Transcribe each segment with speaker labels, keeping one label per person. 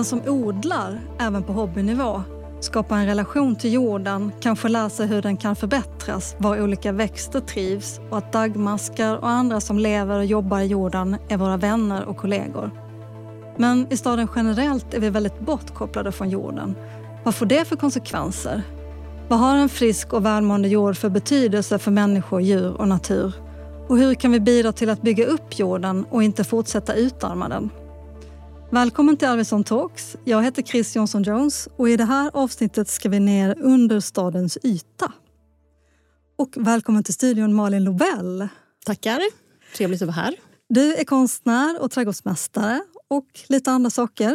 Speaker 1: Den som odlar, även på hobbynivå, skapar en relation till jorden, kanske lär sig hur den kan förbättras, var olika växter trivs och att dagmaskar och andra som lever och jobbar i jorden är våra vänner och kollegor. Men i staden generellt är vi väldigt bortkopplade från jorden. Vad får det för konsekvenser? Vad har en frisk och välmående jord för betydelse för människor, djur och natur? Och hur kan vi bidra till att bygga upp jorden och inte fortsätta utarma den? Välkommen till Arvidsson Talks. Jag heter Chris Johnson Jones och i det här avsnittet ska vi ner under stadens yta. Och välkommen till studion Malin Lobell.
Speaker 2: Tackar. Trevligt att vara här.
Speaker 1: Du är konstnär och trädgårdsmästare och lite andra saker.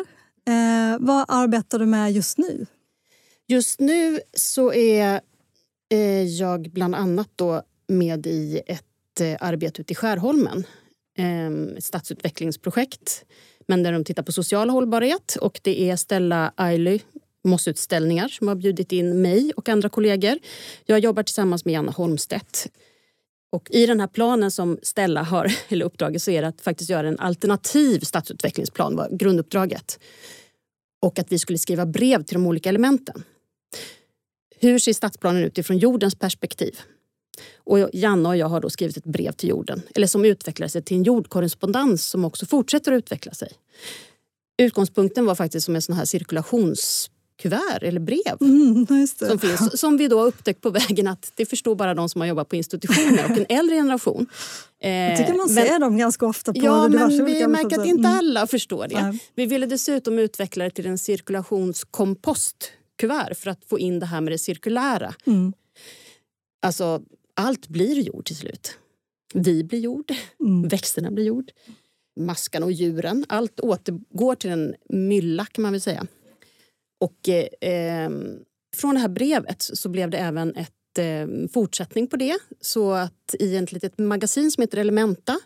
Speaker 1: Eh, vad arbetar du med just nu?
Speaker 2: Just nu så är eh, jag bland annat då med i ett eh, arbete ute i Skärholmen. Eh, ett stadsutvecklingsprojekt men där de tittar på social hållbarhet. Och det är Stella Ailey Mossutställningar som har bjudit in mig och andra kollegor. Jag jobbar tillsammans med Janna Holmstedt. Och I den här planen som Stella har, eller uppdraget, så är det att faktiskt göra en alternativ stadsutvecklingsplan, var grunduppdraget. Och att vi skulle skriva brev till de olika elementen. Hur ser stadsplanen ut ifrån jordens perspektiv? Och Janna och jag har då skrivit ett brev till jorden, eller som utvecklar sig till en jordkorrespondens som också fortsätter att utveckla sig. Utgångspunkten var faktiskt som en sån här cirkulationskuvert eller brev
Speaker 1: mm,
Speaker 2: som finns. Som vi då upptäckt på vägen att det förstår bara de som har jobbat på institutioner och en äldre generation.
Speaker 1: Jag tycker man ser men, dem ganska ofta på
Speaker 2: Ja, men vi märker att inte mm. alla förstår det. Mm. Vi ville dessutom utveckla det till en cirkulationskompostkuvert för att få in det här med det cirkulära. Mm. Alltså, allt blir jord till slut. Vi blir jord, mm. växterna blir jord, maskarna och djuren. Allt återgår till en mylla kan man väl säga. Och eh, från det här brevet så blev det även ett eh, fortsättning på det. Så att i ett litet magasin som heter Elementa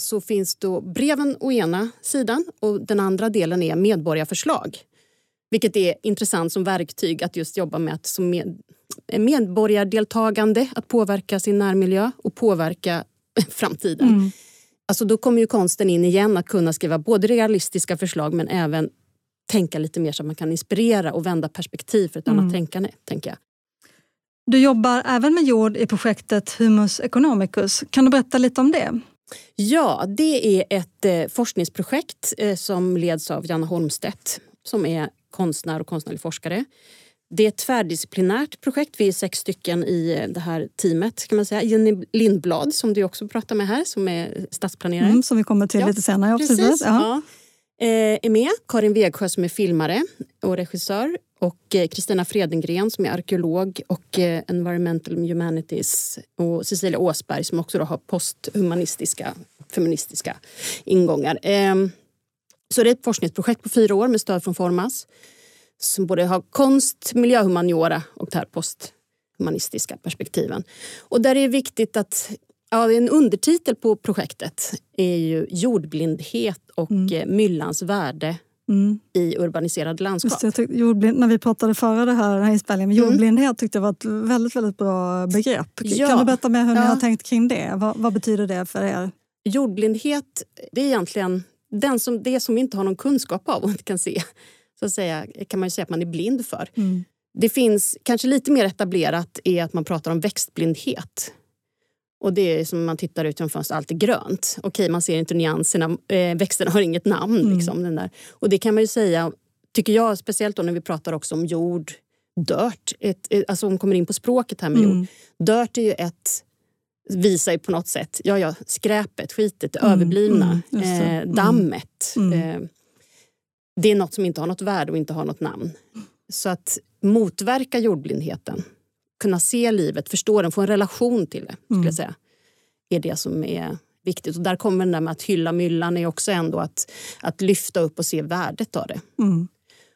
Speaker 2: så finns då breven å ena sidan och den andra delen är medborgarförslag. Vilket är intressant som verktyg att just jobba med att som med, medborgardeltagande, att påverka sin närmiljö och påverka framtiden. Mm. Alltså då kommer ju konsten in igen att kunna skriva både realistiska förslag men även tänka lite mer så att man kan inspirera och vända perspektiv för ett mm. annat tänkande. Tänker jag.
Speaker 1: Du jobbar även med jord i projektet Humus Economicus. Kan du berätta lite om det?
Speaker 2: Ja, det är ett eh, forskningsprojekt eh, som leds av Janna Holmstedt som är konstnär och konstnärlig forskare. Det är ett tvärdisciplinärt projekt. Vi är sex stycken i eh, det här teamet. kan man säga. Jenny Lindblad, som du också pratar med här, som är stadsplanerare. Mm,
Speaker 1: som vi kommer till ja, lite senare. Precis,
Speaker 2: ja. Eh, är med. Karin Vegsjö som är filmare och regissör. Och eh, Kristina Fredengren som är arkeolog och environmental humanities. Och Cecilia Åsberg som också har posthumanistiska feministiska ingångar. Ehm, så det är ett forskningsprojekt på fyra år med stöd från Formas som både har konst, miljöhumaniora och det här posthumanistiska perspektiven. Och där är det viktigt att Ja, en undertitel på projektet är ju jordblindhet och mm. Eh, myllans värde mm. i urbaniserade landskap.
Speaker 1: Just det, jordblind, när vi pratade före det här, den här inspelningen, mm. jordblindhet tyckte jag var ett väldigt, väldigt bra begrepp. Ja. Kan du berätta mer hur ja. ni har tänkt kring det? Vad, vad, betyder det för er?
Speaker 2: Jordblindhet, det är egentligen den som, det som vi inte har någon kunskap av och inte kan se så att säga, kan man ju säga att man är blind för. Mm. Det finns kanske lite mer etablerat är att man pratar om växtblindhet. Och det är som man tittar ut genom fönstret, allt är grönt. Okej, man ser inte nyanserna, eh, växterna har inget namn. Mm. Liksom, den där. Och det kan man ju säga, tycker jag, speciellt då när vi pratar också om jord, dirt, ett, alltså om kommer in på språket här med mm. jord. Dirt är ju ett visar ju på något sätt, ja ja, skräpet, skitet, det mm. överblivna, mm. Eh, mm. dammet. Eh, det är något som inte har något värde och inte har något namn. Så att motverka jordblindheten, kunna se livet, förstå den, få en relation till det, skulle jag mm. säga, är det som är viktigt. Och där kommer den där med att hylla myllan är också ändå att, att lyfta upp och se värdet av det. Mm.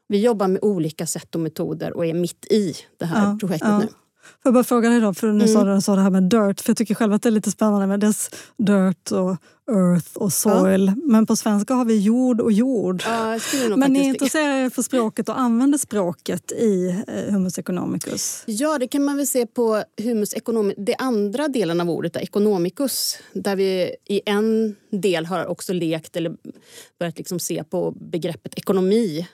Speaker 2: Vi jobbar med olika sätt och metoder och är mitt i det här ja, projektet ja. nu.
Speaker 1: Får jag bara fråga dig då, för nu mm. sa du det här med dirt, för jag tycker själv att det är lite spännande med dess dirt och earth och soil. Ja. Men på svenska har vi jord och jord.
Speaker 2: Ja,
Speaker 1: Men ni är intresserade för språket och använder språket i eh, Humus economicus?
Speaker 2: Ja, det kan man väl se på Humus economicus. Det andra delen av ordet, economicus, där vi i en del har också lekt eller börjat liksom se på begreppet ekonomi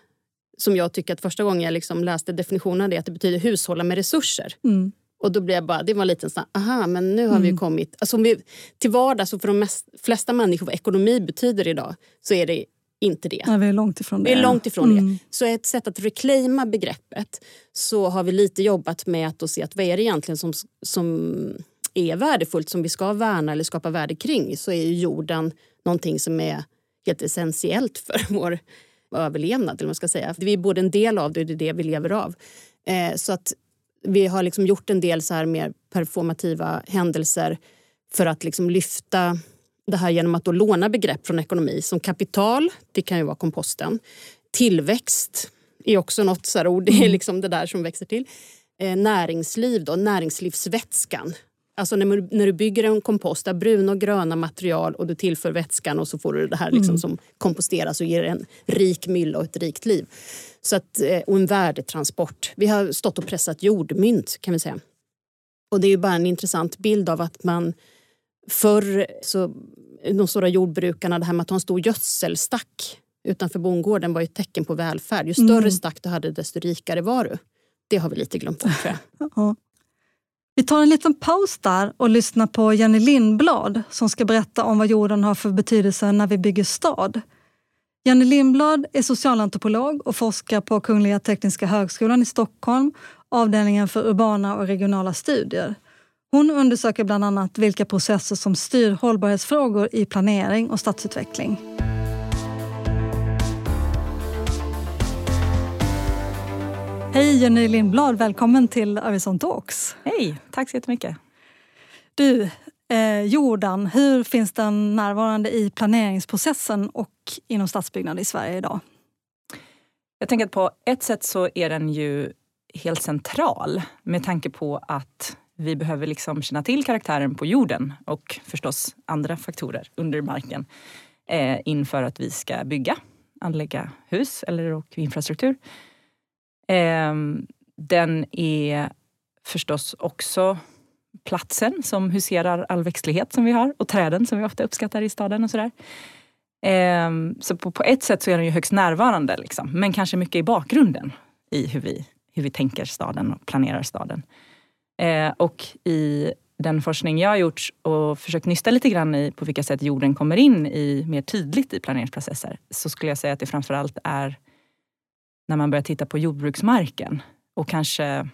Speaker 2: som jag tycker att första gången jag liksom läste definitionen av det, att det betyder hushålla med resurser. Mm. Och då blev jag bara, det var lite sån, aha, men nu har mm. vi kommit... Alltså vi, till vardags och för de mest, flesta människor vad ekonomi betyder idag så är det inte det.
Speaker 1: Ja, vi är långt ifrån det.
Speaker 2: Vi är långt ifrån mm. det. Så ett sätt att reclaima begreppet så har vi lite jobbat med att se att vad är det egentligen som, som är värdefullt som vi ska värna eller skapa värde kring så är jorden någonting som är helt essentiellt för vår överlevnad. Eller man ska säga. Vi är både en del av det och det är det vi lever av. Eh, så att vi har liksom gjort en del så här mer performativa händelser för att liksom lyfta det här genom att då låna begrepp från ekonomi som kapital, det kan ju vara komposten. Tillväxt är också något så ord, det är mm. liksom det där som växer till. Eh, näringsliv, då, näringslivsvätskan. Alltså när, när du bygger en kompost av bruna och gröna material och du tillför vätskan och så får du det här liksom mm. som komposteras och ger en rik mylla och ett rikt liv. Så att, eh, och en värdetransport. Vi har stått och pressat jordmynt kan vi säga. Och det är ju bara en intressant bild av att man förr, så, de stora jordbrukarna, det här med att ha en stor gödselstack utanför bondgården var ju ett tecken på välfärd. Ju större mm. stack du hade desto rikare var du. Det har vi lite glömt bort tror jag.
Speaker 1: Vi tar en liten paus där och lyssnar på Jenny Lindblad som ska berätta om vad jorden har för betydelse när vi bygger stad. Jenny Lindblad är socialantropolog och forskar på Kungliga Tekniska högskolan i Stockholm, avdelningen för urbana och regionala studier. Hon undersöker bland annat vilka processer som styr hållbarhetsfrågor i planering och stadsutveckling. Hej Jenny Lindblad, välkommen till Arvidsson Talks.
Speaker 3: Hej, tack så jättemycket.
Speaker 1: Du, eh, Jordan, hur finns den närvarande i planeringsprocessen och inom stadsbyggnad i Sverige idag?
Speaker 3: Jag tänker att på ett sätt så är den ju helt central med tanke på att vi behöver liksom känna till karaktären på jorden och förstås andra faktorer under marken eh, inför att vi ska bygga, anlägga hus eller och infrastruktur. Eh, den är förstås också platsen som huserar all växtlighet som vi har och träden som vi ofta uppskattar i staden och sådär. Eh, så på, på, ett sätt så är den ju högst närvarande, liksom, men kanske mycket i bakgrunden i hur vi, hur vi tänker staden och planerar staden. Eh, och i den forskning jag har gjort och försökt nysta lite grann i på vilka sätt jorden kommer in i mer tydligt i planeringsprocesser så skulle jag säga att det framförallt är när man börjar titta på jordbruksmarken och kanske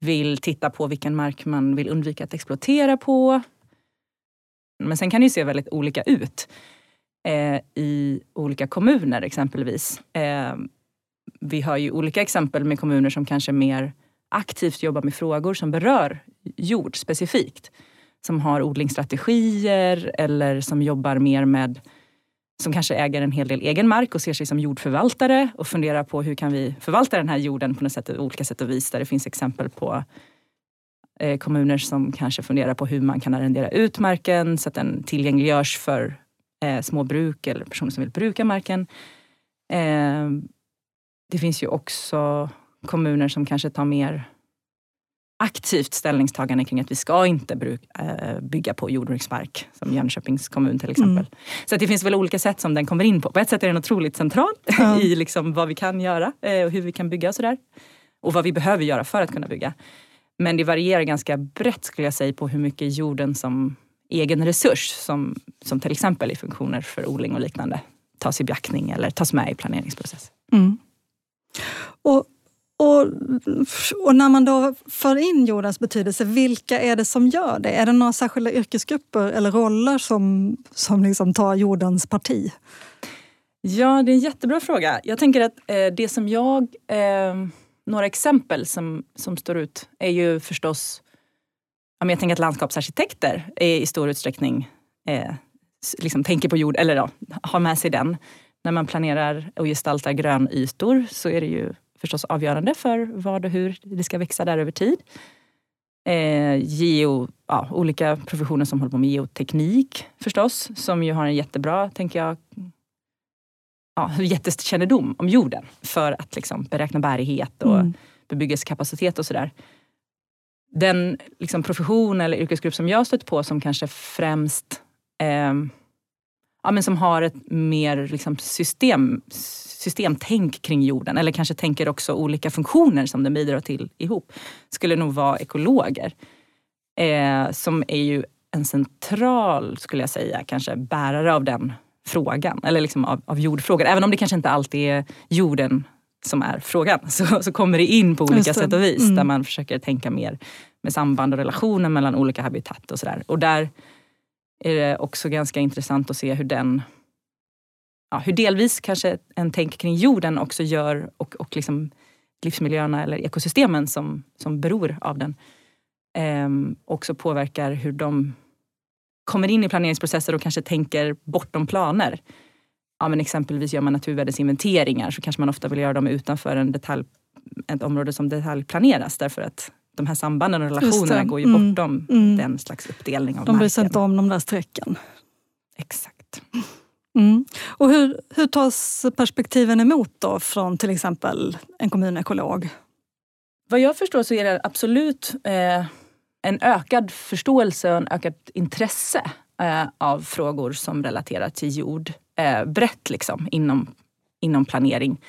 Speaker 3: vill titta på vilken mark man vill undvika att exploatera på. Men sen kan det ju se väldigt olika ut eh, i olika kommuner exempelvis. Eh, vi har ju olika exempel med kommuner som kanske mer aktivt jobbar med frågor som berör jord specifikt. Som har odlingsstrategier eller som jobbar mer med som kanske äger en hel del egen mark och ser sig som jordförvaltare och funderar på hur kan vi förvalta den här jorden på något sätt, olika sätt och vis. Där det finns exempel på eh, kommuner som kanske funderar på hur man kan arrendera ut marken så att den tillgängliggörs för eh, småbruk eller personer som vill bruka marken. Eh, det finns ju också kommuner som kanske tar mer aktivt ställningstagande kring att vi ska inte äh, bygga på jordbruksmark, som Jönköpings kommun till exempel. Mm. Så det finns väl olika sätt som den kommer in på. På ett sätt är den otroligt central mm. i liksom vad vi kan göra äh, och hur vi kan bygga och sådär. Och vad vi behöver göra för att kunna bygga. Men det varierar ganska brett skulle jag säga på hur mycket jorden som egen resurs, som, som till exempel i funktioner för odling och liknande, tas i beaktning eller tas med i planeringsprocess. Mm.
Speaker 1: Och och, och, när man då för in jordens betydelse, vilka är det som gör det? Är det några särskilda yrkesgrupper eller roller som, som liksom tar jordens parti?
Speaker 3: Ja, det är en jättebra fråga. Jag tänker att eh, det som jag... Eh, några exempel som, som står ut är ju förstås... Jag tänker att landskapsarkitekter är i stor utsträckning eh, liksom tänker på jord, eller ja, har med sig den. När man planerar och gestaltar grönytor så är det ju förstås avgörande för vad och hur det ska växa där över tid. Eh, geo, ja, olika professioner som håller på med geoteknik förstås, som ju har en jättebra, tänker jag, ja, jättekännedom om jorden för att liksom beräkna bärighet och mm. bebyggelsekapacitet och sådär. Den liksom profession eller yrkesgrupp som jag stött på som kanske främst eh, ja, men som har ett mer liksom system, systemtänk kring jorden eller kanske tänker också olika funktioner som den bidrar till ihop skulle nog vara ekologer. Eh, som är ju en central, skulle jag säga, kanske bärare av den frågan. Eller liksom av, av jordfrågan. Även om det kanske inte alltid är jorden som är frågan så, så kommer det in på olika sätt och vis mm. där man försöker tänka mer med samband och relationer mellan olika habitat och sådär. Och där är det också ganska intressant att se hur den ja, hur delvis kanske en tänk kring jorden också gör och, och liksom livsmiljöerna eller ekosystemen som, som beror av den eh, också påverkar hur de kommer in i planeringsprocesser och kanske tänker bortom planer. Ja, men exempelvis gör man naturvärdesinventeringar så kanske man ofta vill göra dem utanför en detalj, ett område som detaljplaneras därför att de här sambanden och relationerna går ju mm. bortom mm. den slags uppdelning av
Speaker 1: de marken. De bryr inte om de där strecken.
Speaker 3: Exakt.
Speaker 1: Mm. Och hur, hur tas perspektiven emot då från till exempel en kommunekolog?
Speaker 3: Vad jag förstår så är det absolut eh, en ökad förståelse och en ökat intresse eh, av frågor som relaterar till jord. Eh, brett liksom inom, inom planering.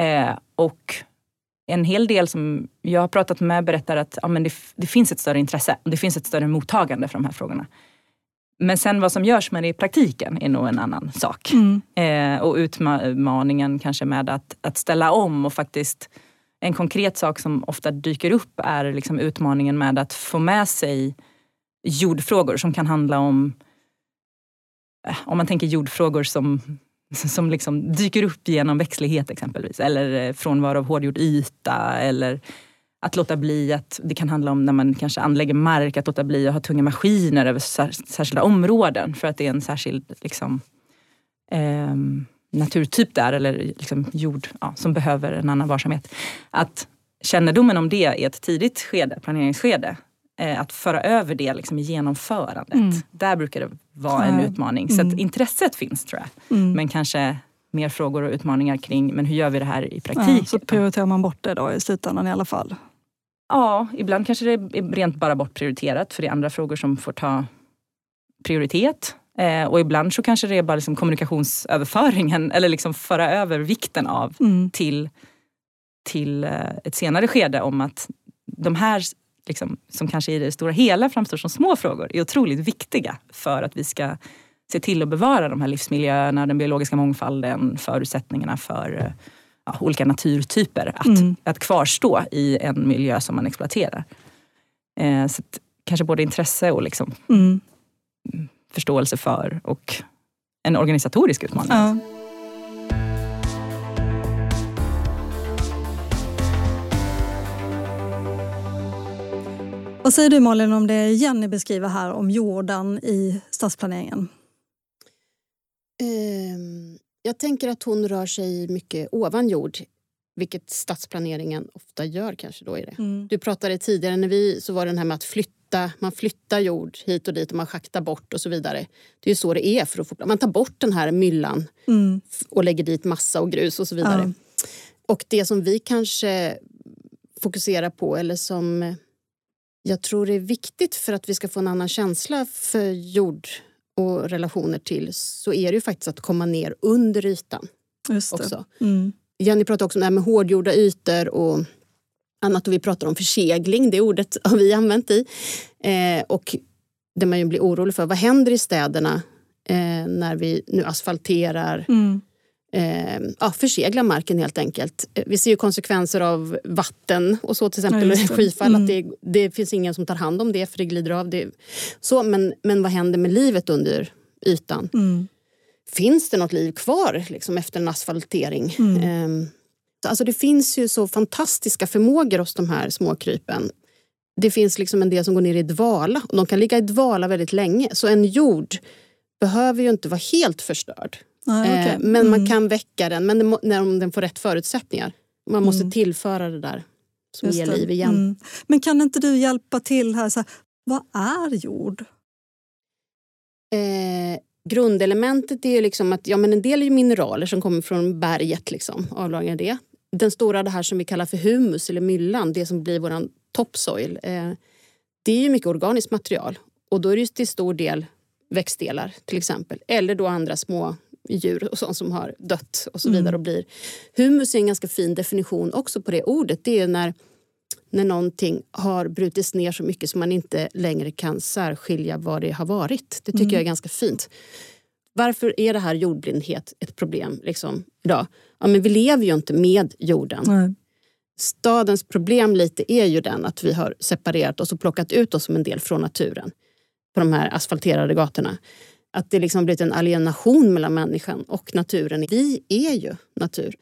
Speaker 3: Eh, och en hel del som jag har pratat med berättar att ja, men det, det finns ett större intresse. Det finns ett större mottagande för de här frågorna. Men sen vad som görs med det i praktiken är nog en annan sak. Mm. Eh, och utmaningen kanske med att, att ställa om och faktiskt en konkret sak som ofta dyker upp är liksom utmaningen med att få med sig jordfrågor som kan handla om, eh, om man tänker jordfrågor som, som liksom dyker upp genom växtlighet exempelvis. Eller eh, frånvaro av hårdgjord yta eller att låta bli att, det kan handla om när man kanske anlägger mark, att låta bli att ha tunga maskiner över särskilda områden för att det är en särskild liksom, eh, naturtyp där eller liksom jord ja, som behöver en annan varsamhet. Att kännedomen om det i ett tidigt skede, planeringsskede, eh, att föra över det liksom i genomförandet. Mm. Där brukar det vara en utmaning. Så att mm. intresset finns tror jag. Mm. Men kanske mer frågor och utmaningar kring men hur gör vi det här i praktiken? Ja,
Speaker 1: så prioriterar man bort det då i slutändan i alla fall?
Speaker 3: Ja, ibland kanske det är rent bara bortprioriterat för det är andra frågor som får ta prioritet. Eh, och ibland så kanske det är bara liksom kommunikationsöverföringen eller liksom föra över vikten av mm. till, till eh, ett senare skede om att de här liksom, som kanske i det stora hela framstår som små frågor är otroligt viktiga för att vi ska se till att bevara de här livsmiljöerna, den biologiska mångfalden, förutsättningarna för eh, ja, olika naturtyper att, mm. att kvarstå i en miljö som man exploaterar. Eh, så att, kanske både intresse och liksom, mm. förståelse för och en organisatorisk utmaning. Ja.
Speaker 1: Vad säger du Malin om det Jenny beskriver här om jorden i stadsplaneringen?
Speaker 2: Um, jag tänker att hon rör sig mycket ovan jord vilket stadsplaneringen ofta gör. kanske då är det. Mm. Du pratade tidigare när vi så var det här med att flytta. Man flyttar jord hit och dit och man schaktar bort och så vidare. Det är så det är. för att få, Man tar bort den här myllan mm. och lägger dit massa och grus och så vidare. Ja. Och det som vi kanske fokuserar på eller som jag tror är viktigt för att vi ska få en annan känsla för jord och relationer till så är det ju faktiskt att komma ner under ytan. Också. Mm. Jenny pratade också om det här med hårdgjorda ytor och annat och vi pratar om försegling, det ordet har vi använt i. Eh, och det man ju blir orolig för, vad händer i städerna eh, när vi nu asfalterar mm. Eh, ja, förseglar marken helt enkelt. Eh, vi ser ju konsekvenser av vatten och så till exempel, ja, skyfall. Mm. Att det, det, finns ingen som tar hand om det för det glider av. Det. Så, men, men vad händer med livet under ytan? Mm. Finns det något liv kvar liksom, efter en asfaltering? Mm. Um, alltså det finns ju så fantastiska förmågor hos de här småkrypen. Det finns liksom en del som går ner i dvala. Och de kan ligga i dvala väldigt länge. Så en jord behöver ju inte vara helt förstörd. Ah, okay. eh, men mm. man kan väcka den men det, när den får rätt förutsättningar. Man måste mm. tillföra det där som Just ger det. liv igen. Mm.
Speaker 1: Men kan inte du hjälpa till här? Så här, vad är jord?
Speaker 2: Eh, grundelementet är liksom att ja, men en del är mineraler som kommer från berget. Liksom, det. Den stora, det här som vi kallar för humus eller myllan, det som blir vår topsoil. Eh, det är ju mycket organiskt material och då är det till stor del växtdelar till exempel. Eller då andra små djur och sånt som har dött och så vidare. Mm. Och blir. Humus är en ganska fin definition också på det ordet. Det är när, när någonting har brutits ner så mycket som man inte längre kan särskilja vad det har varit. Det tycker mm. jag är ganska fint. Varför är det här jordblindhet ett problem liksom, idag? Ja, men vi lever ju inte med jorden. Nej. Stadens problem lite är ju den att vi har separerat oss och plockat ut oss som en del från naturen på de här asfalterade gatorna. Att det liksom blivit en alienation mellan människan och naturen. Vi är ju natur.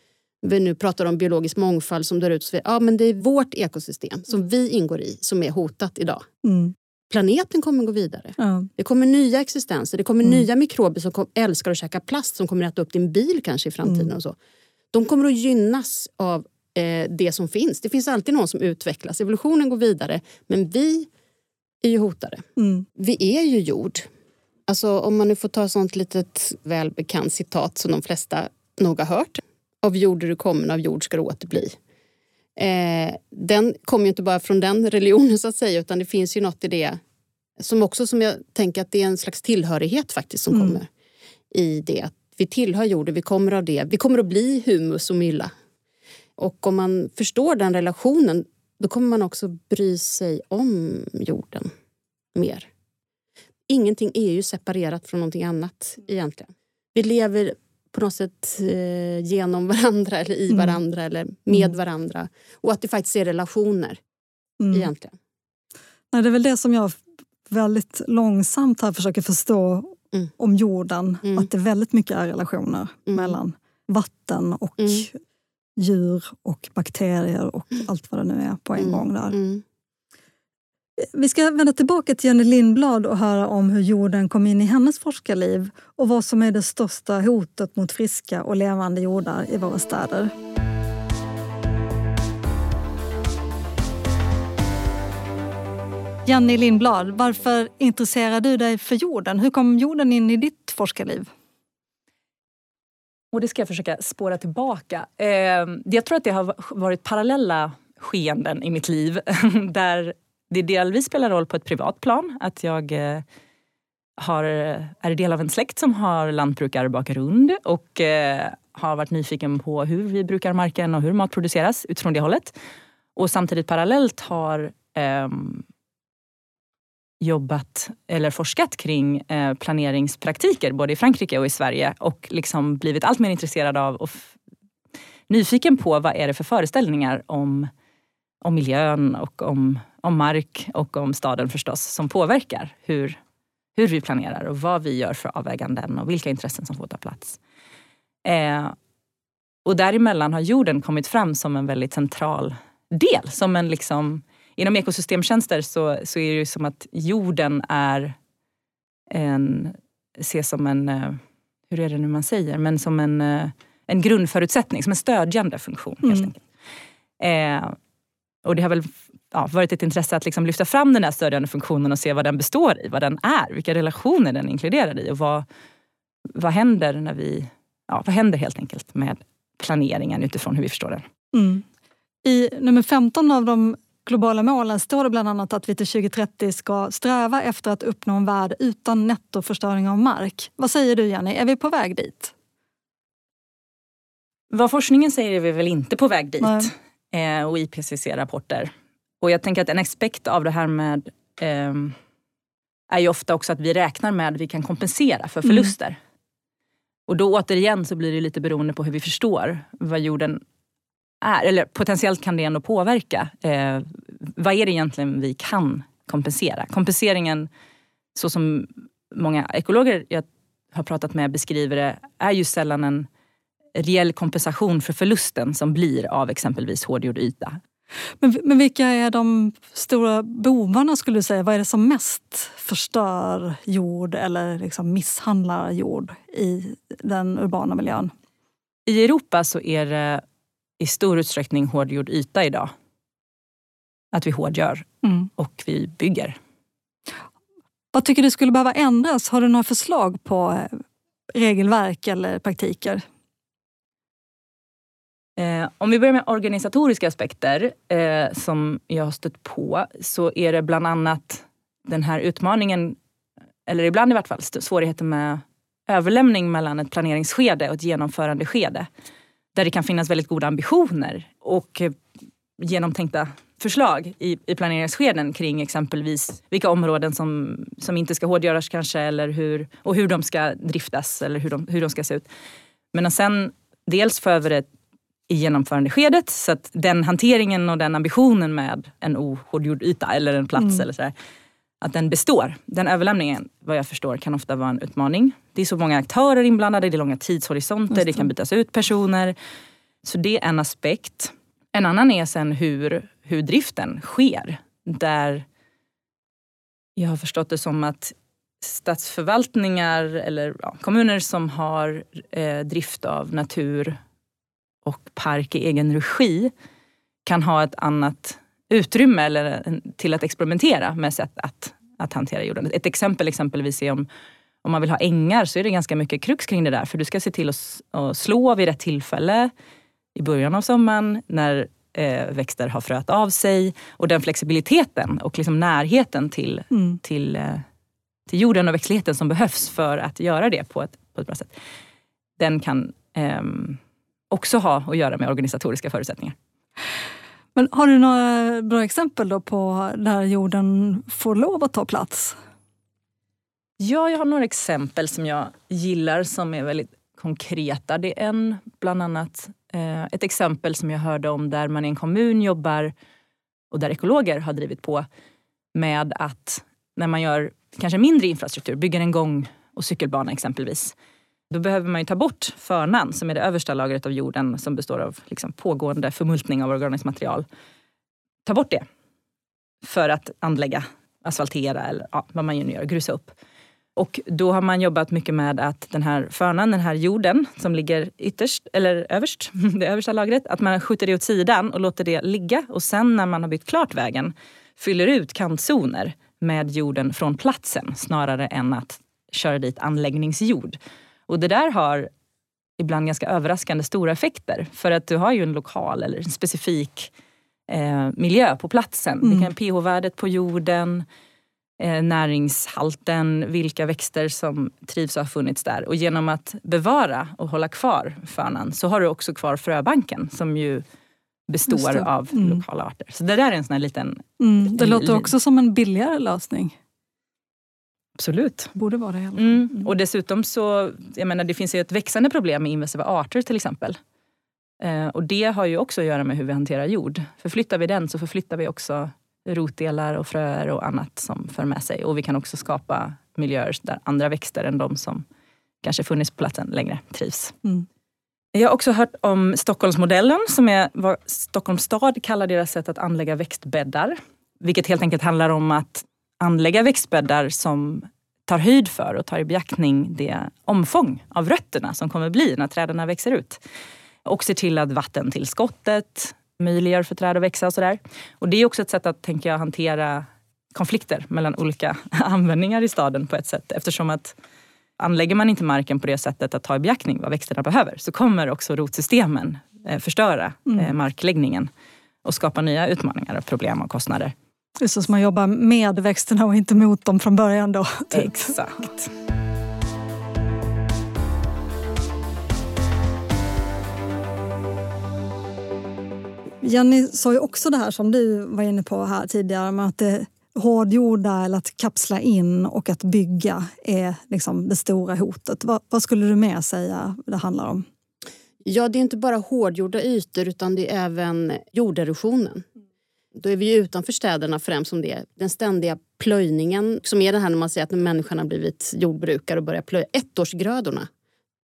Speaker 2: Vi nu pratar om biologisk mångfald som dör ut. Ja, men det är vårt ekosystem som vi ingår i som är hotat idag. Mm. Planeten kommer gå vidare. Ja. Det kommer nya existenser. Det kommer mm. nya mikrober som älskar att käka plast som kommer att äta upp din bil kanske i framtiden. Mm. och så. De kommer att gynnas av eh, det som finns. Det finns alltid någon som utvecklas. Evolutionen går vidare. Men vi är ju hotade. Mm. Vi är ju jord. Alltså, om man nu får ta sånt litet välbekant citat som de flesta nog har hört. Av jord är du kommen, av jord ska du återbli. Eh, den kommer ju inte bara från den religionen så att säga utan det finns ju något i det som också som jag tänker att det är en slags tillhörighet faktiskt som mm. kommer i det. Att vi tillhör jorden, vi kommer av det. Vi kommer att bli humus och mylla. Och om man förstår den relationen då kommer man också bry sig om jorden mer. Ingenting är ju separerat från någonting annat egentligen. Vi lever på något sätt eh, genom varandra eller i mm. varandra eller med mm. varandra. Och att det faktiskt är relationer mm. egentligen.
Speaker 1: Nej, det är väl det som jag väldigt långsamt här försöker förstå mm. om jorden. Mm. Att det väldigt mycket är relationer mm. mellan vatten och djur och bakterier och allt vad det nu är på en gång där. Vi ska vända tillbaka till Jenny Lindblad och höra om hur jorden kom in i hennes forskarliv och vad som är det största hotet mot friska och levande jordar i våra städer. Jenny Lindblad, varför intresserar du dig för jorden? Hur kom jorden in i ditt forskarliv?
Speaker 3: Och det ska jag försöka spåra tillbaka. Eh, jag tror att det har varit parallella skeenden i mitt liv där det delvis spelar roll på ett privat plan. Att jag eh, har, eh, är del av en släkt som har lantbrukarbakgrund och eh, har varit nyfiken på hur vi brukar marken och hur mat produceras utifrån det hållet. Och samtidigt parallellt har eh, jobbat eller forskat kring eh, planeringspraktiker både i Frankrike och i Sverige och liksom blivit allt mer intresserad av och nyfiken på vad är det för föreställningar om, om miljön och om om mark och om staden förstås som påverkar hur, hur vi planerar och vad vi gör för avväganden och vilka intressen som får ta plats. Eh, och däremellan har jorden kommit fram som en väldigt central del. Som en liksom, inom ekosystemtjänster så, så är det som att jorden är en, ses som en, eh, hur är det nu man säger, men som en, eh, en grundförutsättning, som en stödjande funktion. helt mm. enkelt. Eh, och det har väl ja, varit ett intresse att liksom lyfta fram den här stödjande funktionen och se vad den består i, vad den är, vilka relationer den inkluderar i och vad, vad händer när vi, ja, vad händer helt enkelt med planeringen utifrån hur vi förstår den. Mm.
Speaker 1: I nummer 15 av de globala målen står det bland annat att vi till 2030 ska sträva efter att uppnå en värld utan nettoförstöring av mark. Vad säger du Jenny, är vi på väg dit?
Speaker 3: Vad forskningen säger är vi väl inte på väg dit. Eh, och IPCC-rapporter. Och jag tänker att en aspekt av det här med eh, är ju ofta också att vi räknar med att vi kan kompensera för mm. förluster. Mm. Och då återigen så blir det lite beroende på hur vi förstår vad jorden är. Eller potentiellt kan det ändå påverka. Eh, vad är det egentligen vi kan kompensera? Kompenseringen, så som många ekologer jag har pratat med beskriver det, är ju sällan en reell kompensation för förlusten som blir av exempelvis hårdgjord yta.
Speaker 1: Men, men vilka är de stora bovarna skulle du säga? Vad är det som mest förstör jord eller liksom misshandlar jord i den urbana miljön?
Speaker 3: I Europa så är det i stor utsträckning hårdgjord yta idag. Att vi hårdgör mm. och vi bygger.
Speaker 1: Vad tycker du skulle behöva ändras? Har du några förslag på regelverk eller praktiker?
Speaker 3: Eh, om vi börjar med organisatoriska aspekter eh, som jag har stött på så är det bland annat den här utmaningen, eller ibland i vart fall svårigheten med överlämning mellan ett planeringsskede och ett genomförandeskede. Där det kan finnas väldigt goda ambitioner och eh, genomtänkta förslag i, i planeringsskeden kring exempelvis vilka områden som, som inte ska hårdgöras kanske eller hur, och hur de ska driftas eller hur de, hur de ska se ut. Men att sen dels få över ett i genomförandeskedet så att den hanteringen och den ambitionen med en ohårdgjord yta eller en plats mm. eller så att den består. Den överlämningen, vad jag förstår, kan ofta vara en utmaning. Det är så många aktörer inblandade, det är långa tidshorisonter, det. det kan bytas ut personer. Så det är en aspekt. En annan är sen hur, hur driften sker. Där jag har förstått det som att statsförvaltningar eller ja, kommuner som har eh, drift av natur och park i egen regi kan ha ett annat utrymme eller, till att experimentera med sätt att, att hantera jorden. Ett exempel exempelvis är om, om man vill ha ängar så är det ganska mycket krux kring det där. För du ska se till att, att slå vid rätt tillfälle i början av sommaren när eh, växter har fröat av sig. Och den flexibiliteten och liksom närheten till, mm. till, eh, till jorden och växtligheten som behövs för att göra det på ett, på ett bra sätt. Den kan eh, också ha att göra med organisatoriska förutsättningar.
Speaker 1: Men har du några bra exempel då på där jorden får lov att ta plats?
Speaker 3: Ja, jag har några exempel som jag gillar som är väldigt konkreta. Det är en, bland annat eh, ett exempel som jag hörde om där man i en kommun jobbar och där ekologer har drivit på med att när man gör kanske mindre infrastruktur, bygger en gång och cykelbana exempelvis, då behöver man ju ta bort förnan som är det översta lagret av jorden som består av liksom pågående förmultning av organiskt material. Ta bort det för att anlägga, asfaltera eller ja, vad man nu gör, grusa upp. Och då har man jobbat mycket med att den här förnan, den här jorden som ligger ytterst, eller överst, det översta lagret, att man skjuter det åt sidan och låter det ligga. Och sen när man har byggt klart vägen fyller ut kantzoner med jorden från platsen snarare än att köra dit anläggningsjord. Och det där har ibland ganska överraskande stora effekter. För att du har ju en lokal eller en specifik eh, miljö på platsen. Mm. Det kan pH-värdet på jorden, eh, näringshalten, vilka växter som trivs och har funnits där. Och genom att bevara och hålla kvar förnan så har du också kvar fröbanken som ju består av mm. lokala arter. Så det där är en sån här liten...
Speaker 1: Mm. Det låter också som en billigare lösning.
Speaker 3: Absolut.
Speaker 1: Borde vara det.
Speaker 3: Mm. Mm. Och dessutom så, jag menar det finns ju ett växande problem med invasiva arter till exempel. Eh, och det har ju också att göra med hur vi hanterar jord. Förflyttar vi den så förflyttar vi också rotdelar och fröer och annat som för med sig. Och vi kan också skapa miljöer där andra växter än de som kanske funnits på platsen längre trivs. Mm. Jag har också hört om Stockholmsmodellen som är vad Stockholms stad kallar deras sätt att anlägga växtbäddar. Vilket helt enkelt handlar om att anlägga växtbäddar som tar höjd för och tar i beaktning det omfång av rötterna som kommer bli när träden växer ut. Och ser till att vattentillskottet möjliggör för träd att växa och sådär. Och det är också ett sätt att, tänker jag, hantera konflikter mellan olika användningar i staden på ett sätt. Eftersom att anlägger man inte marken på det sättet att ta i beaktning vad växterna behöver så kommer också rotsystemen eh, förstöra mm. Eh, markläggningen och skapa nya utmaningar, problem och kostnader.
Speaker 1: Så man jobbar med växterna och inte mot dem från början då.
Speaker 3: Exakt.
Speaker 1: Jenny sa ju också det här som du var inne på här tidigare med att det hårdgjorda eller att kapsla in och att bygga är liksom det stora hotet. Vad, vad skulle du mer säga det handlar om?
Speaker 2: Ja, det är inte bara hårdgjorda ytor utan det är även jorderosionen. Då är vi ju utanför städerna främst som det Den ständiga plöjningen som är det här när man säger att människan har blivit jordbrukare och börjar plöja. Ettårsgrödorna.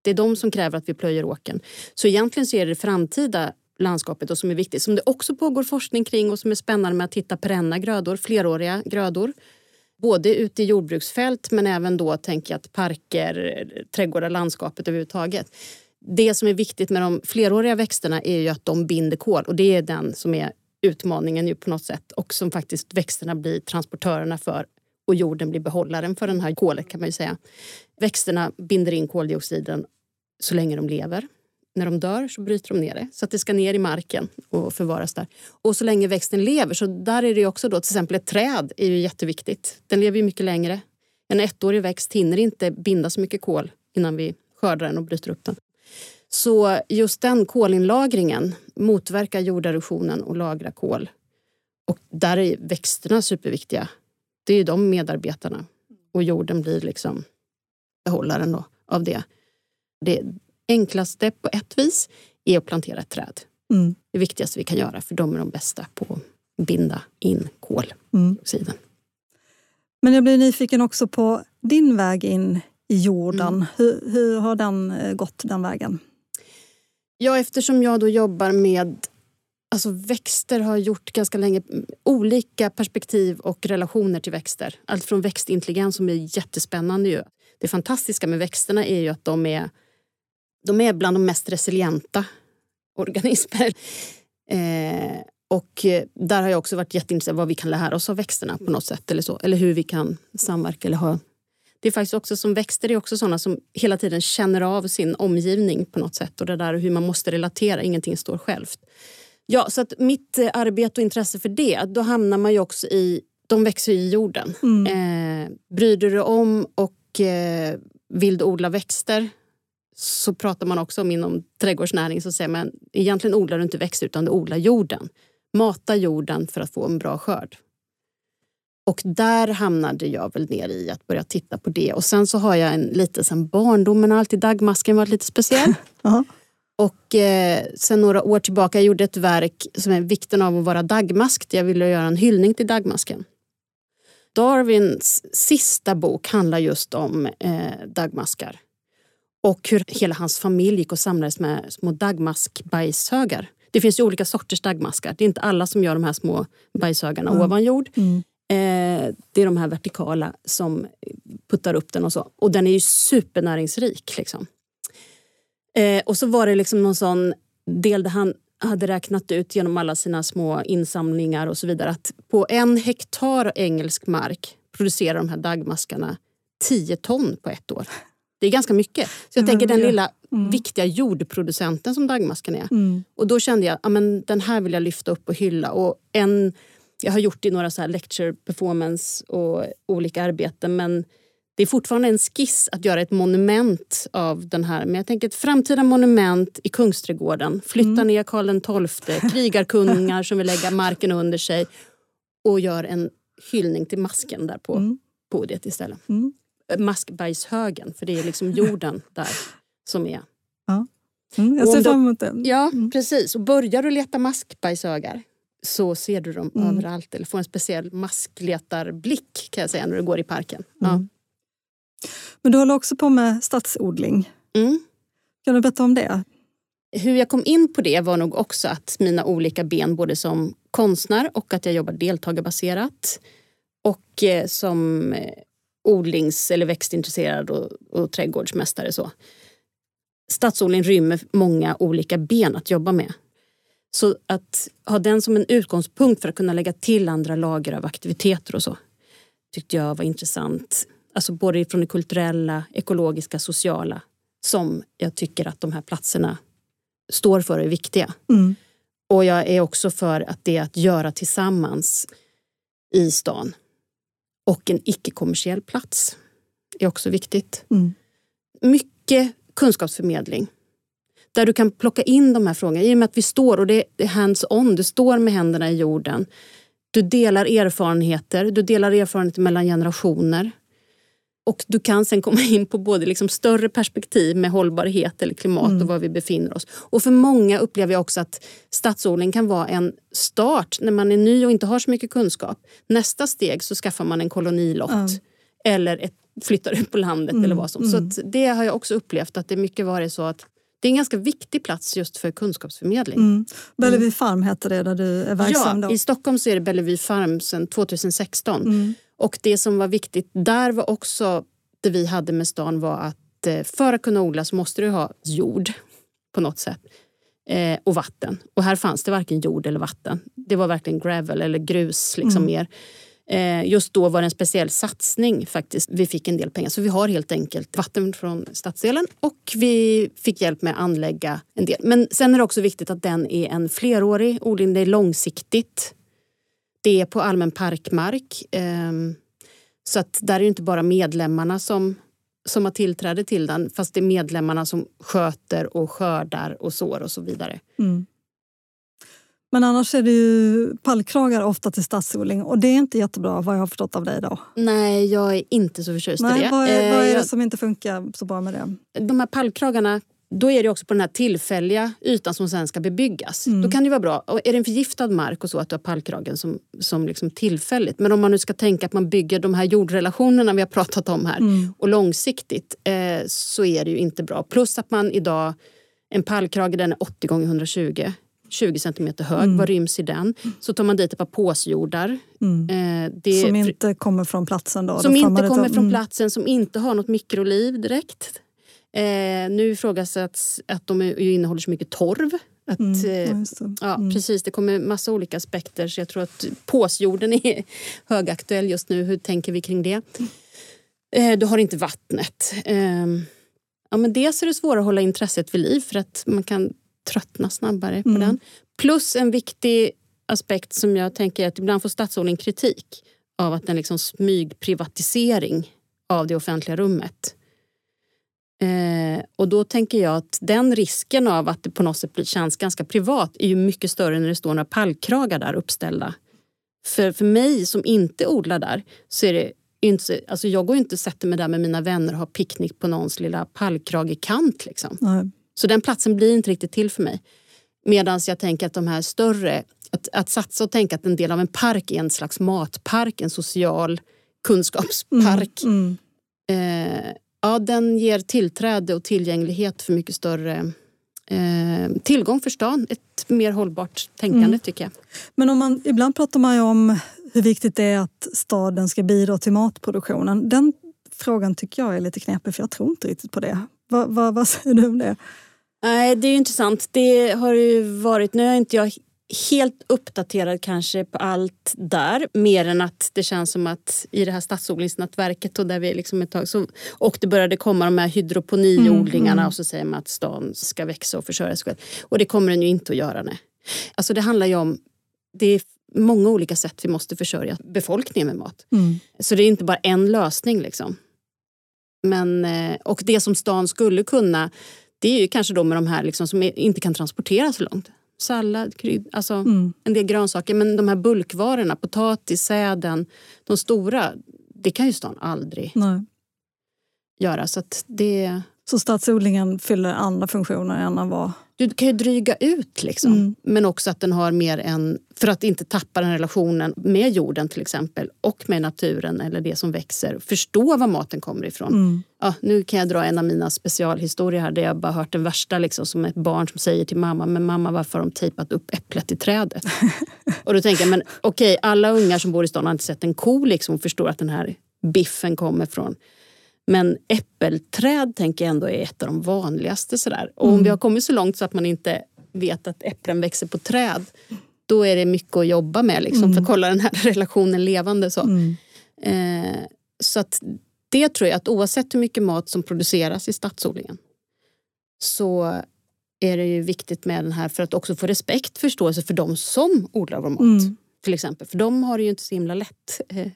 Speaker 2: Det är de som kräver att vi plöjer åken. Så egentligen så är det det framtida landskapet och som är viktigt. Som det också pågår forskning kring och som är spännande med att hitta perenna grödor, fleråriga grödor. Både ute i jordbruksfält men även då tänker jag att parker, trädgårdar, landskapet överhuvudtaget. Det som är viktigt med de fleråriga växterna är ju att de binder kol och det är den som är utmaningen ju på något sätt och som faktiskt växterna blir transportörerna för och jorden blir behållaren för den här kolet kan man ju säga. Växterna binder in koldioxiden så länge de lever. När de dör så bryter de ner det så att det ska ner i marken och förvaras där. Och så länge växten lever, så där är det också då till exempel ett träd är ju jätteviktigt. Den lever ju mycket längre. En ettårig växt hinner inte binda så mycket kol innan vi skördar den och bryter upp den. Så just den kolinlagringen motverkar jorderosionen och lagrar kol. Och där är växterna superviktiga. Det är de medarbetarna. Och jorden blir liksom behållaren då, av det. Det enklaste på ett vis är att plantera ett träd. Mm. Det viktigaste vi kan göra, för de är de bästa på att binda in koldioxiden. Mm.
Speaker 1: Men jag blir nyfiken också på din väg in i jorden. Mm. Hur, hur har den eh, gått den vägen?
Speaker 2: Ja, eftersom jag då jobbar med Alltså växter har gjort ganska länge olika perspektiv och relationer till växter. Allt från växtintelligens som är jättespännande. Ju. Det fantastiska med växterna är ju att de är, de är bland de mest resilienta organismer. Eh, och där har jag också varit jätteintresserad av vad vi kan lära oss av växterna på något sätt. Eller, så. eller hur vi kan samverka eller ha det är faktiskt också som växter är också sådana som hela tiden känner av sin omgivning på något sätt och det där hur man måste relatera, ingenting står självt. Ja, så att mitt eh, arbete och intresse för det, då hamnar man ju också i, de växer i jorden. Mm. Eh, bryr du dig om och eh, vill du odla växter så pratar man också om inom trädgårdsnäring så säger man egentligen odlar du inte växter utan du odlar jorden. Mata jorden för att få en bra skörd. Och där hamnade jag väl ner i att börja titta på det. Och sen så har jag en lite sen barndomen har alltid dagmasken varit lite speciell. Och eh, sen några år tillbaka jag gjorde ett verk som är vikten av att vara dagmask. Jag ville göra en hyllning till dagmasken. Darwins sista bok handlar just om eh, dagmaskar. Och hur hela hans familj gick och samlades med små dagmaskbajshögar. Det finns ju olika sorters dagmaskar. Det är inte alla som gör de här små bajshögarna mm. ovan jord. Mm. Eh, det är de här vertikala som puttar upp den och så. Och den är ju supernäringsrik. Liksom. Eh, och så var det liksom någon sån del där han hade räknat ut genom alla sina små insamlingar och så vidare att på en hektar engelsk mark producerar de här dagmaskarna 10 ton på ett år. Det är ganska mycket. Så jag tänker den lilla mm. viktiga jordproducenten som dagmasken är. Mm. Och då kände jag att den här vill jag lyfta upp och hylla. Och en jag har gjort det i några så lecture performance och olika arbeten men det är fortfarande en skiss att göra ett monument av den här. Men jag tänker ett framtida monument i Kungsträdgården. Flytta mm. ner Karl XII, krigarkungar som vill lägga marken under sig och gör en hyllning till masken där på mm. podiet istället. Mm. Maskbajshögen, för det är liksom jorden där som är.
Speaker 1: Ja. Mm, jag ser fram emot den.
Speaker 2: Ja, mm. precis. Och börjar du leta maskbajshögar så ser du dem mm. överallt. Eller får en speciell maskletarblick kan jag säga när du går i parken. Ja. Mm.
Speaker 1: Men du håller också på med stadsodling. Mm. Kan du berätta om det?
Speaker 2: Hur jag kom in på det var nog också att mina olika ben både som konstnär och att jag jobbar deltagarbaserat och eh, som eh, odlings eller växtintresserad och, och trädgårdsmästare. Så. Stadsodling rymmer många olika ben att jobba med. Så att ha den som en utgångspunkt för att kunna lägga till andra lager av aktiviteter och så tyckte jag var intressant. Alltså både från det kulturella, ekologiska, sociala som jag tycker att de här platserna står för och är viktiga. Mm. Och jag är också för att det är att göra tillsammans i stan. Och en icke-kommersiell plats är också viktigt. Mm. Mycket kunskapsförmedling där du kan plocka in de här frågorna. I och med att vi står, och det är hands-on, du står med händerna i jorden. Du delar erfarenheter, du delar erfarenheter mellan generationer. Och du kan sen komma in på både liksom större perspektiv med hållbarhet eller klimat mm. och var vi befinner oss. Och för många upplever jag också att stadsodling kan vara en start när man är ny och inte har så mycket kunskap. Nästa steg så skaffar man en kolonilott mm. eller ett, flyttar ut på landet mm. eller vad som. Så mm. det har jag också upplevt att det mycket varit så att det är en ganska viktig plats just för kunskapsförmedling. Mm.
Speaker 1: Bellevue mm. Farm heter det där du är verksam?
Speaker 2: Ja,
Speaker 1: då.
Speaker 2: i Stockholm så är det Bellevue Farm sedan 2016. Mm. Och det som var viktigt där var också det vi hade med stan var att eh, för att kunna odla så måste du ha jord. på något sätt. Eh, och vatten. Och här fanns det varken jord eller vatten. Det var verkligen gravel eller grus liksom mm. mer. Eh, just då var det en speciell satsning faktiskt. Vi fick en del pengar. Så vi har helt enkelt vatten från stadsdelen och vi fick hjälp med att anlägga en del. Men sen är det också viktigt att den är en flerårig odling. Det är långsiktigt. Det är på allmän parkmark. Ehm, så att där är det inte bara medlemmarna som, som har tillträde till den fast det är medlemmarna som sköter och skördar och sår och så vidare. Mm.
Speaker 1: Men annars är det ju pallkragar ofta till stadsodling och det är inte jättebra vad jag har förstått av dig då.
Speaker 2: Nej, jag är inte så förtjust
Speaker 1: Nej,
Speaker 2: i det.
Speaker 1: Vad är, vad är det eh, som inte funkar så bra med det?
Speaker 2: De här pallkragarna då är det också på den här tillfälliga ytan som sen ska bebyggas. Mm. Då kan det vara bra. Och är det en förgiftad mark och så att du har pallkragen som, som liksom tillfälligt. Men om man nu ska tänka att man bygger de här jordrelationerna vi har pratat om här mm. och långsiktigt eh, så är det ju inte bra. Plus att man idag, en pallkrage den är 80 gånger 120 20 centimeter hög. Mm. Vad ryms i den? Så tar man dit ett par påsjordar.
Speaker 1: Mm. Eh, det, som inte kommer från platsen? Då,
Speaker 2: som då inte kommer från mm. platsen, som inte har något mikroliv direkt. Eh, nu ifrågasätts att de innehåller så mycket torv. Att, mm, eh, ja, mm. precis, det kommer massa olika aspekter. Så jag tror att påsjorden är högaktuell just nu. Hur tänker vi kring det? Eh, du har inte vattnet. Eh, ja, men dels är det svårare att hålla intresset vid liv för att man kan tröttna snabbare på mm. den. Plus en viktig aspekt som jag tänker är att ibland får stadsodling kritik av att den liksom smygprivatisering av det offentliga rummet. Eh, och då tänker jag att den risken av att det på något sätt känns ganska privat är ju mycket större när det står några pallkragar där uppställda. För, för mig som inte odlar där så är det inte, alltså jag går inte och sätter mig där med mina vänner och har picknick på någons lilla pallkragekant. Liksom. Nej. Så den platsen blir inte riktigt till för mig. Medan jag tänker att de här större, att, att satsa och tänka att en del av en park är en slags matpark, en social kunskapspark. Mm, mm. Eh, ja, den ger tillträde och tillgänglighet för mycket större eh, tillgång för stan. Ett mer hållbart tänkande mm. tycker jag.
Speaker 1: Men om man, ibland pratar man ju om hur viktigt det är att staden ska bidra till matproduktionen. Den frågan tycker jag är lite knepig för jag tror inte riktigt på det. Va, va, vad säger du om det?
Speaker 2: Nej, det är intressant. Det har ju varit, nu är inte jag helt uppdaterad kanske på allt där. Mer än att det känns som att i det här stadsodlingsnätverket och där vi liksom ett tag så, och det började komma de här hydroponiodlingarna mm, och så säger man att stan ska växa och försörja sig själv. Och det kommer den ju inte att göra. Nej. Alltså det handlar ju om det är många olika sätt vi måste försörja befolkningen med mat. Mm. Så det är inte bara en lösning. liksom. Men, eh, och det som stan skulle kunna det är ju kanske då med de här liksom som inte kan transporteras så långt. Sallad, krydd, alltså mm. en del grönsaker. Men de här bulkvarorna, potatis, säden, de stora, det kan ju stan aldrig Nej. göra. Så det...
Speaker 1: Så stadsodlingen fyller andra funktioner än vad
Speaker 2: du kan ju dryga ut liksom. Mm. Men också att den har mer en, för att inte tappa den relationen med jorden till exempel och med naturen eller det som växer. Förstå var maten kommer ifrån. Mm. Ja, nu kan jag dra en av mina specialhistorier här där jag bara hört den värsta liksom, som ett barn som säger till mamma, men mamma varför har de tejpat upp äpplet i trädet? och då tänker jag, men okej, okay, alla ungar som bor i stan har inte sett en ko liksom och förstår att den här biffen kommer från men äppelträd tänker jag ändå är ett av de vanligaste. Sådär. Och mm. om vi har kommit så långt så att man inte vet att äpplen växer på träd då är det mycket att jobba med liksom, mm. för att kolla den här relationen levande. Så, mm. eh, så att det tror jag att oavsett hur mycket mat som produceras i stadsodlingen så är det ju viktigt med den här för att också få respekt förståelse för de som odlar vår mat. Mm. Till exempel. För de har det ju inte så himla lätt. Eh,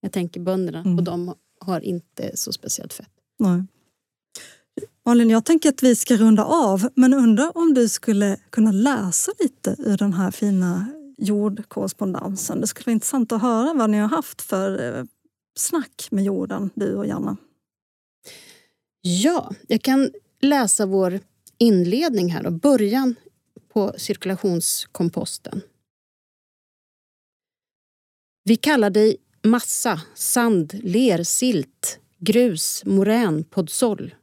Speaker 2: jag tänker bönderna mm. och de har inte så speciellt fett.
Speaker 1: Nej. Malin, jag tänker att vi ska runda av, men undrar om du skulle kunna läsa lite ur den här fina jordkorrespondensen. Det skulle vara intressant att höra vad ni har haft för eh, snack med jorden, du och Janna.
Speaker 2: Ja, jag kan läsa vår inledning här och början på cirkulationskomposten. Vi kallar dig massa, sand, ler, silt, grus, morän, podsol.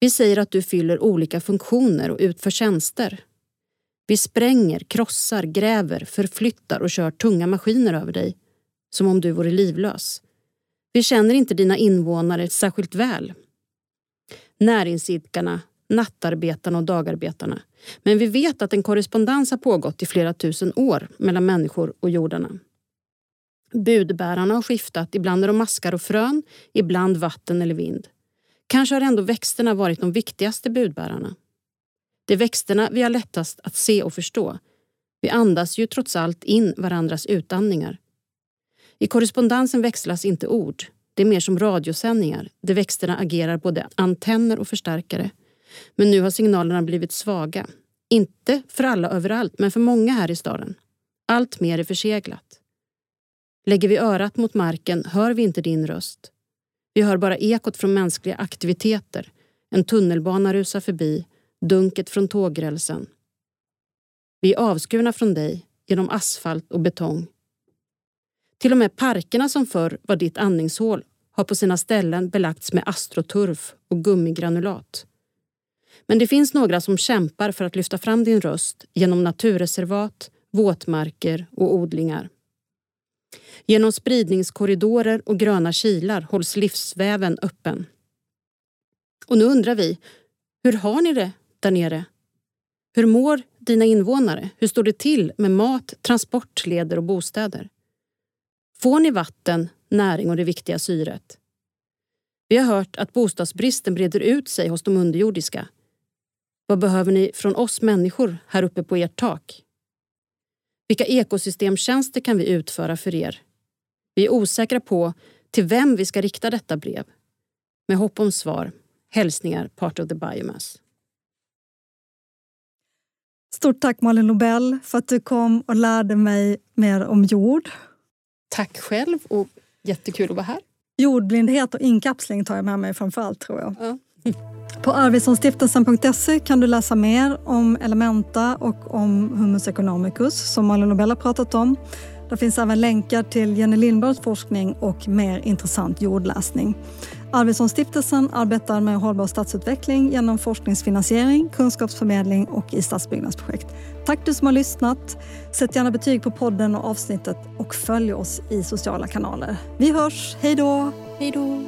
Speaker 2: Vi säger att du fyller olika funktioner och utför tjänster. Vi spränger, krossar, gräver, förflyttar och kör tunga maskiner över dig, som om du vore livlös. Vi känner inte dina invånare särskilt väl. Näringsidkarna, nattarbetarna och dagarbetarna. Men vi vet att en korrespondens har pågått i flera tusen år mellan människor och jordarna. Budbärarna har skiftat, ibland är de maskar och frön, ibland vatten eller vind. Kanske har ändå växterna varit de viktigaste budbärarna. Det är växterna vi har lättast att se och förstå. Vi andas ju trots allt in varandras utandningar. I korrespondensen växlas inte ord. Det är mer som radiosändningar där växterna agerar både antenner och förstärkare. Men nu har signalerna blivit svaga. Inte för alla överallt, men för många här i staden. Allt mer är förseglat. Lägger vi örat mot marken hör vi inte din röst. Vi hör bara ekot från mänskliga aktiviteter. En tunnelbana rusar förbi, dunket från tågrälsen. Vi är avskurna från dig genom asfalt och betong. Till och med parkerna som förr var ditt andningshål har på sina ställen belagts med astroturf och gummigranulat. Men det finns några som kämpar för att lyfta fram din röst genom naturreservat, våtmarker och odlingar. Genom spridningskorridorer och gröna kilar hålls livsväven öppen. Och nu undrar vi, hur har ni det där nere? Hur mår dina invånare? Hur står det till med mat, transportleder och bostäder? Får ni vatten, näring och det viktiga syret? Vi har hört att bostadsbristen breder ut sig hos de underjordiska. Vad behöver ni från oss människor här uppe på ert tak? Vilka ekosystemtjänster kan vi utföra för er? Vi är osäkra på till vem vi ska rikta detta brev. Med hopp om svar. Hälsningar Part of the Biomass.
Speaker 1: Stort tack Malin Nobel för att du kom och lärde mig mer om jord.
Speaker 2: Tack själv och jättekul att vara här.
Speaker 1: Jordblindhet och inkapsling tar jag med mig framför allt tror jag. Ja. På arvidssonstiftelsen.se kan du läsa mer om Elementa och om Humus economicus som Malin Nobel har pratat om. Där finns även länkar till Jenny Lindbergs forskning och mer intressant jordläsning. Arvidssonstiftelsen arbetar med hållbar stadsutveckling genom forskningsfinansiering, kunskapsförmedling och i stadsbyggnadsprojekt. Tack du som har lyssnat. Sätt gärna betyg på podden och avsnittet och följ oss i sociala kanaler. Vi hörs. Hej då!
Speaker 2: Hej då!